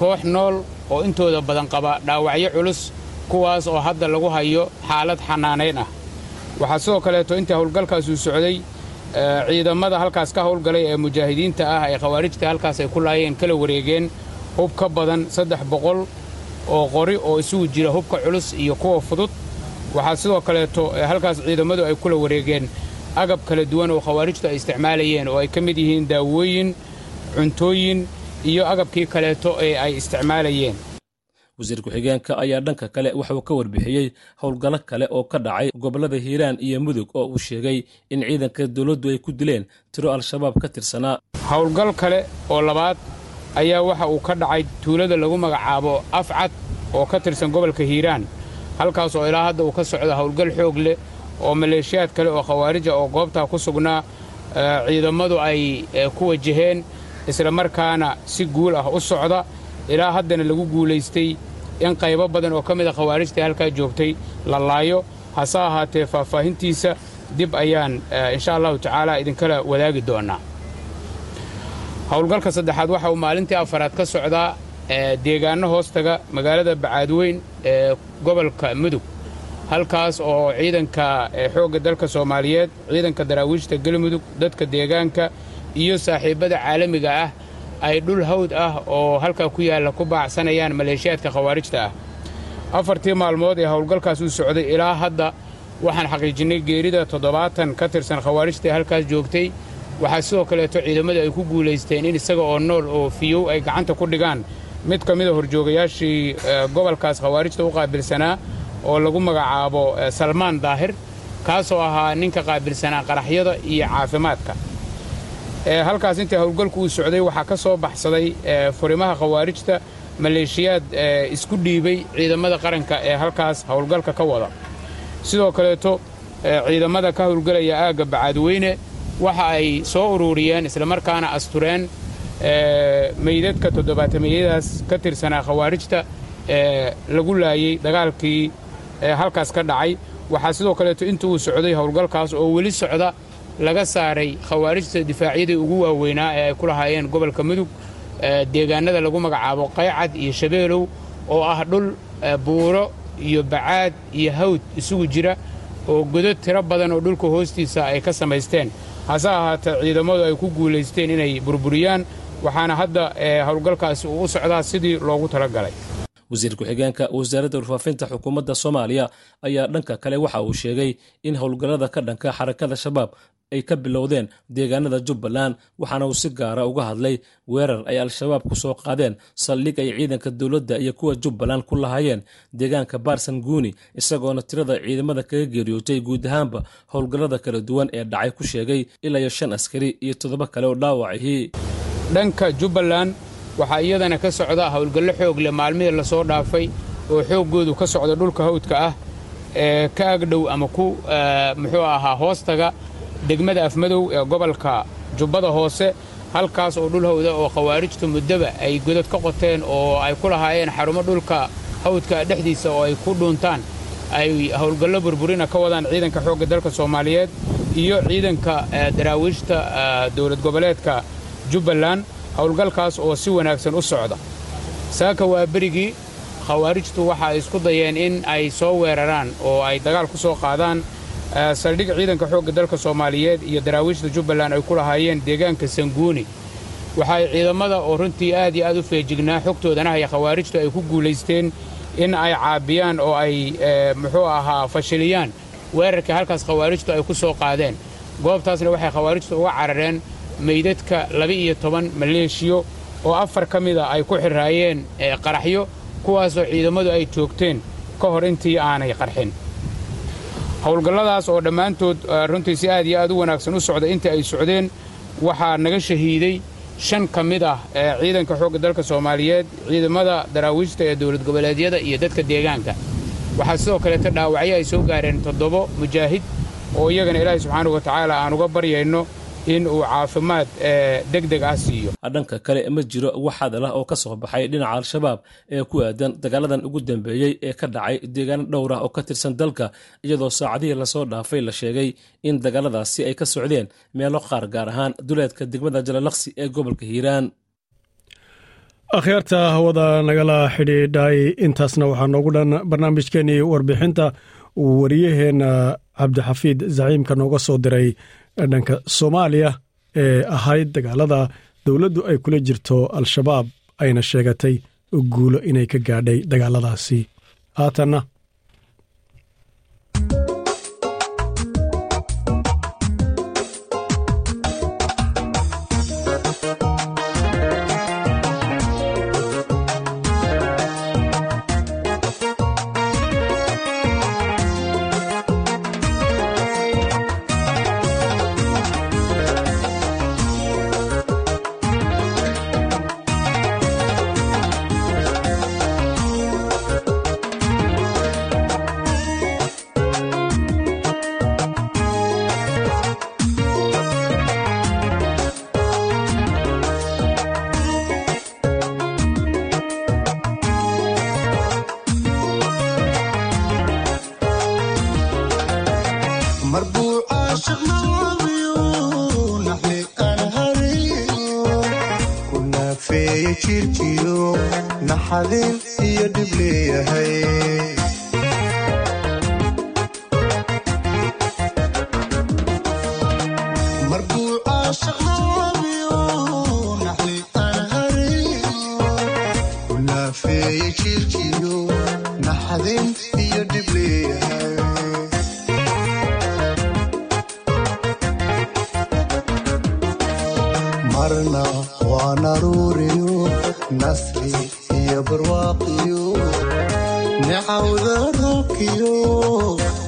koox nool oo intooda badan qaba dhaawacyo culus kuwaas oo hadda lagu hayo xaalad xanaanayn ah. Waxaa sidoo kaleeto intii howlgalkaasuu socday ciidamada halkaas ka howlgalay ee mujaahidiinta ah ee khawaarijta halkaas ay ku laayeen kala wareegeen hub ka badan saddex boqol oo qori oo isugu jira hubka culus iyo kuwa fudud. Waxaa sidoo kaleeto halkaas ciidamadu ay kula wareegeen agab kala duwan oo khawaarijtu ay isticmaalayeen oo ay ka mid yihiin daawooyin cuntooyin iyo agabkii kaleeto ee ay isticmaalayeen. Wasiir ku-xigeenka ayaa dhanka kale waxauu ka warbixiyey howlgallo kale oo ka dhacay gobollada hiiraan iyo mudug oo uu sheegay in ciidanka dowladdu ay ku dileen tiro al-shabaab ka tirsanaa. Howlgal kale oo labaad ayaa waxa uu ka dhacay tuulada lagu magacaabo afcad oo ka tirsan gobolka hiiraan halkaas oo ilaa hadda uu ka socdo howlgal xoog leh oo maleeshiyaad kale oo khawaarija oo goobtaa ku sugnaa ciidamadu ay ku wajaheen isla markaana si guul ah u socda. Ilaa haddana lagu guulaystay in qaybo badan oo ka mid a khawaarijtai halkaa joogtay la laayo. Hase ahaatee faahfaahintiisa dib ayaan insha allahu tacaala idinkala wadaagi doonnaa howlgalka saddexaad waxa uu maalintii afaraad ka socdaa deegaanno hoostaga magaalada bacaadweyn ee gobolka mudug halkaas oo ciidanka xoogga dalka soomaaliyeed ciidanka daraawiishta galmudug dadka deegaanka iyo saaxiibbada caalamiga ah ay dhul hawd ah oo halkaa ku yaalla ku baacsanayaan maleeshiyaadka khawaarijta ah. Afartii maalmood ee howlgalkaas uu socday ilaa hadda waxaan xaqiijinnay geerida toddobaatan ka tirsan khawaarijta ee halkaas joogtay. Waxaa sidoo kaleeto ciidamadu ay ku guulaysteen in isaga oo nool oo fiyow ay gacanta ku dhigaan. Mid ka mida horjoogayaashii gobolkaas khawaarijta u qaabilsanaa oo lagu magacaabo salmaan daahir kaasoo ahaa ninka qaabilsanaa qaraxyada iyo caafimaadka. Halkaas intii howlgalku uu socday waxaa ka soo baxsaday furimaha khawaarijta maleeshiyaad isku dhiibay ciidamada qaranka ee halkaas howlgalka ka wada. Sidoo kaleeto ciidamada ka howlgelaya aagga bacaadweyne waxa ay soo ururiyeen islamarkaana astureen meydadka toddobaatameyadaas ka tirsanaa khawaarijta ee lagu laayey dagaalkii halkaas ka dhacay. Waxaa sidoo kaleeto inta uu socday howlgalkaas oo weli socda laga saaray khawaarijta difaacyadii ugu waaweynaa ee ay ku lahaayeen gobolka mudug deegaanada lagu magacaabo qaycad iyo shabeelow oo ah dhul buuro iyo bacaad iyo hawd isugu jira oo godad tiro badan oo dhulka hoostiisa ay ka samaysteen. Hase ahaatee ciidamadu ay ku guulaysteen inay burburiyaan waxaana hadda howlgalkaasi uu u socdaa sidii loogu talagalay wasiir ku-xigeenka wasaaradda warfaafinta xukuumadda soomaaliya ayaa dhanka kale waxa uu sheegay in howlgallada ka dhanka xarakada shabaab ay ka bilowdeen deegaanada jubbaland waxaana uu si gaara uga hadlay weerar ay al-shabaab ku soo qaadeen saldhig ay ciidanka dowladda iyo kuwa jubbaland ku lahaayeen deegaanka baarsan guuni isagoona tirada ciidamada kaga geeriyootay guud ahaanba howlgallada kala duwan ee dhacay ku sheegay ilaa iyo shan askari iyo toddoba kale oo dhaawacihii. Dhanka jubbaland waxaa iyadana ka socda howlgallo xoog leh maalmihii la soo dhaafay oo xooggoodu ka socda dhulka hawdka ah ee ka agdhow ama ku muxuu ahaa hoostaga degmada afmadow ee gobolka jubbada hoose halkaas oo dhul hawda oo khawaarijtu muddoba ay godad ka qoteen oo ay ku lahaayeen xarumo dhulka hawdka dhexdiisa oo ay ku dhuuntaan. Ay howlgallo burburina ka wadaan ciidanka xoogga dalka soomaaliyeed iyo ciidanka daraawiishta dowlad goboleedka jubbaland howlgalkaas oo si wanaagsan u socda. Saaka waa berigii khawaarijtu waxa ay isku dayeen in ay soo weeraraan oo ay dagaal ku soo qaadaan saldhig ciidanka xoogga dalka soomaaliyeed iyo daraawiishta jubbaland ay ku lahaayeen deegaanka sanguuni waxaay ciidamada oo runtii aad iyo aad u feejignaa xogtoodana haya khawaarijtu ay ku guulaysteen in ay caabiyaan oo ay muxuu ahaa fashiliyaan. Weerarkii halkaas khawaarijtu ay ku soo qaadeen. Goobtaasna waxay khawaarijtu uga carareen meydadka laba-iyo toban maleeshiyo oo afar ka mida ay ku xirraayeen qaraxyo kuwaasoo ciidammadu ay joogteen ka hor intii aanay qarxin. Howlgalladaas oo dhammaantood runtii si aad iyo aad u wanaagsan u socda intii ay socdeen waxaa naga shahiiday shan ka mid ah ciidanka xoogga dalka soomaaliyeed ciidamada daraawiishta ee dowlad goboleedyada iyo dadka deegaanka. Waxaa sidoo kaleeta dhaawacyo ay soo gaareen toddobo mujaahid oo iyagana ilaahay subxaanahu wa tacaala aan uga baryayno in uu caafimaad deg deg ah siiyo. Dhanka kale ma jiro wax hadal ah oo ka soo baxay dhinaca al-shabaab ee ku aadan dagaaladan ugu dambeeyey ee ka dhacay deegaano dhowr ah oo ka tirsan dalka iyadoo saacadihii la soo dhaafay la sheegay in dagaaladaasi ay ka socdeen meelo qaar gaar ahaan duleedka degmada jalalaqsi ee gobolka hiiraan. Akhyaarta hawada nagala xidhiidhay intaasna waxaa noogu dhan barnaamijkeenii warbixinta uu wariyaheenna cabdixafiid zaciimka nooga soo diray dhanka soomaaliya ee ahayd dagaalada dowladdu ay kula jirto al-shabaab ayna sheegatay guulo inay ka gaadhay dagaaladaasi. Haatanna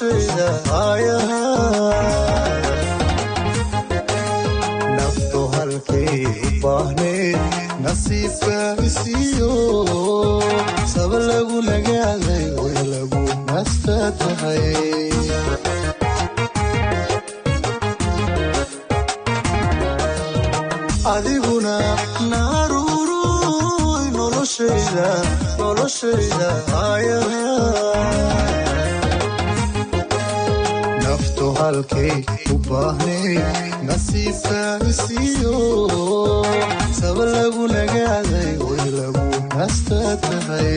aayaha naftu halkay baahneed nasiibka isiiyo saba adiguna naruuruy noloshayda noloshayda noloshayda halkay u baahnay nasiibka isiiyo saba lagu nagaaday way lagu nasta tahay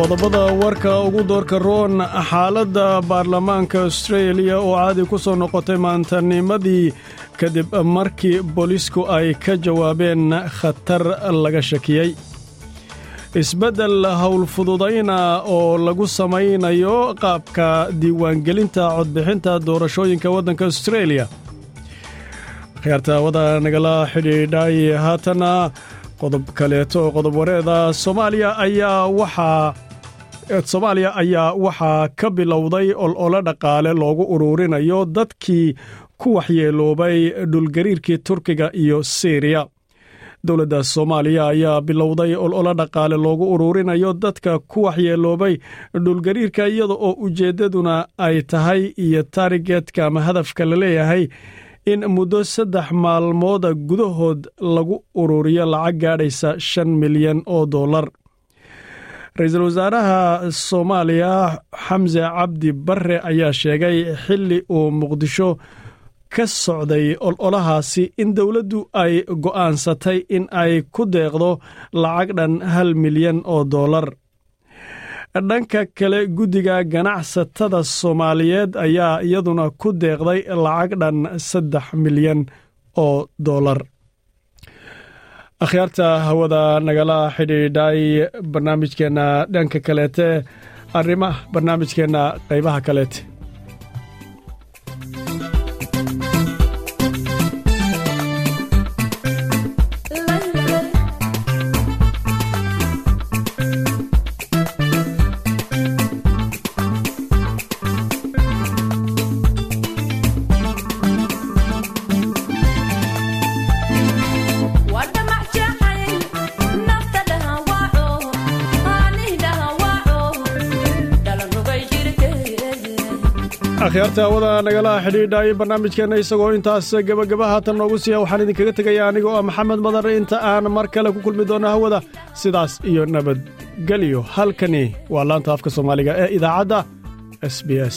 qodobada warka ugu doorka roon xaaladda baarlamaanka austreeliya oo caadi ku soo noqotay maantanimadii kadib markii booliisku ay ka jawaabeen khatar laga shakiyey isbeddel howlfududayna oo lagu samaynayo qaabka diiwaangelinta codbixinta doorashooyinka waddanka austreeliya khiyaartaawada nagala xidhiidhay haatana qodob kaleeto qodob wareeda soomaaliya ayaa waxaa soomaaliya ayaa waxaa ka bilowday olole dhaqaale loogu ururinayo dadkii ku waxyeeloobay dhulgariirkii turkiga iyo siriya. Dowladda soomaaliya ayaa bilowday olole dhaqaale loogu ururinayo dadka ku waxyeeloobay dhulgariirka iyada oo ujeeddaduna ay tahay iyo taarigeedka ama hadafka la leeyahay in muddo saddex maalmooda gudahood lagu ururiyo lacag gaadhaysa shan milyan oo dollar ra'iisul wasaaraha soomaaliya xamse cabdi barre ayaa sheegay xilli uu muqdisho ka socday ololahaasi in dowladdu ay go'aansatay in ay ku deeqdo lacag dhan hal milyan oo dollar. Dhanka kale guddiga ganacsatada soomaaliyeed ayaa iyaduna ku deeqday lacag dhan saddex milyan oo dollar akhyaarta hawada nagala xidhiidhay barnaamijkeenna dhanka kaleete arrimaha barnaamijkeenna qaybaha kaleete akhyaarta hawada nagala xidhiidhaayay barnaamijkeenna isagoo intaas gebagaba haatan noogu siiya waxaan idinkaga tegaya aniga oo maxamed madar inta aan mar kale ku kulmi doonno hawada sidaas iyo nabadgelyo. Halkani waa laanta afka soomaaliga ee idaacadda s b s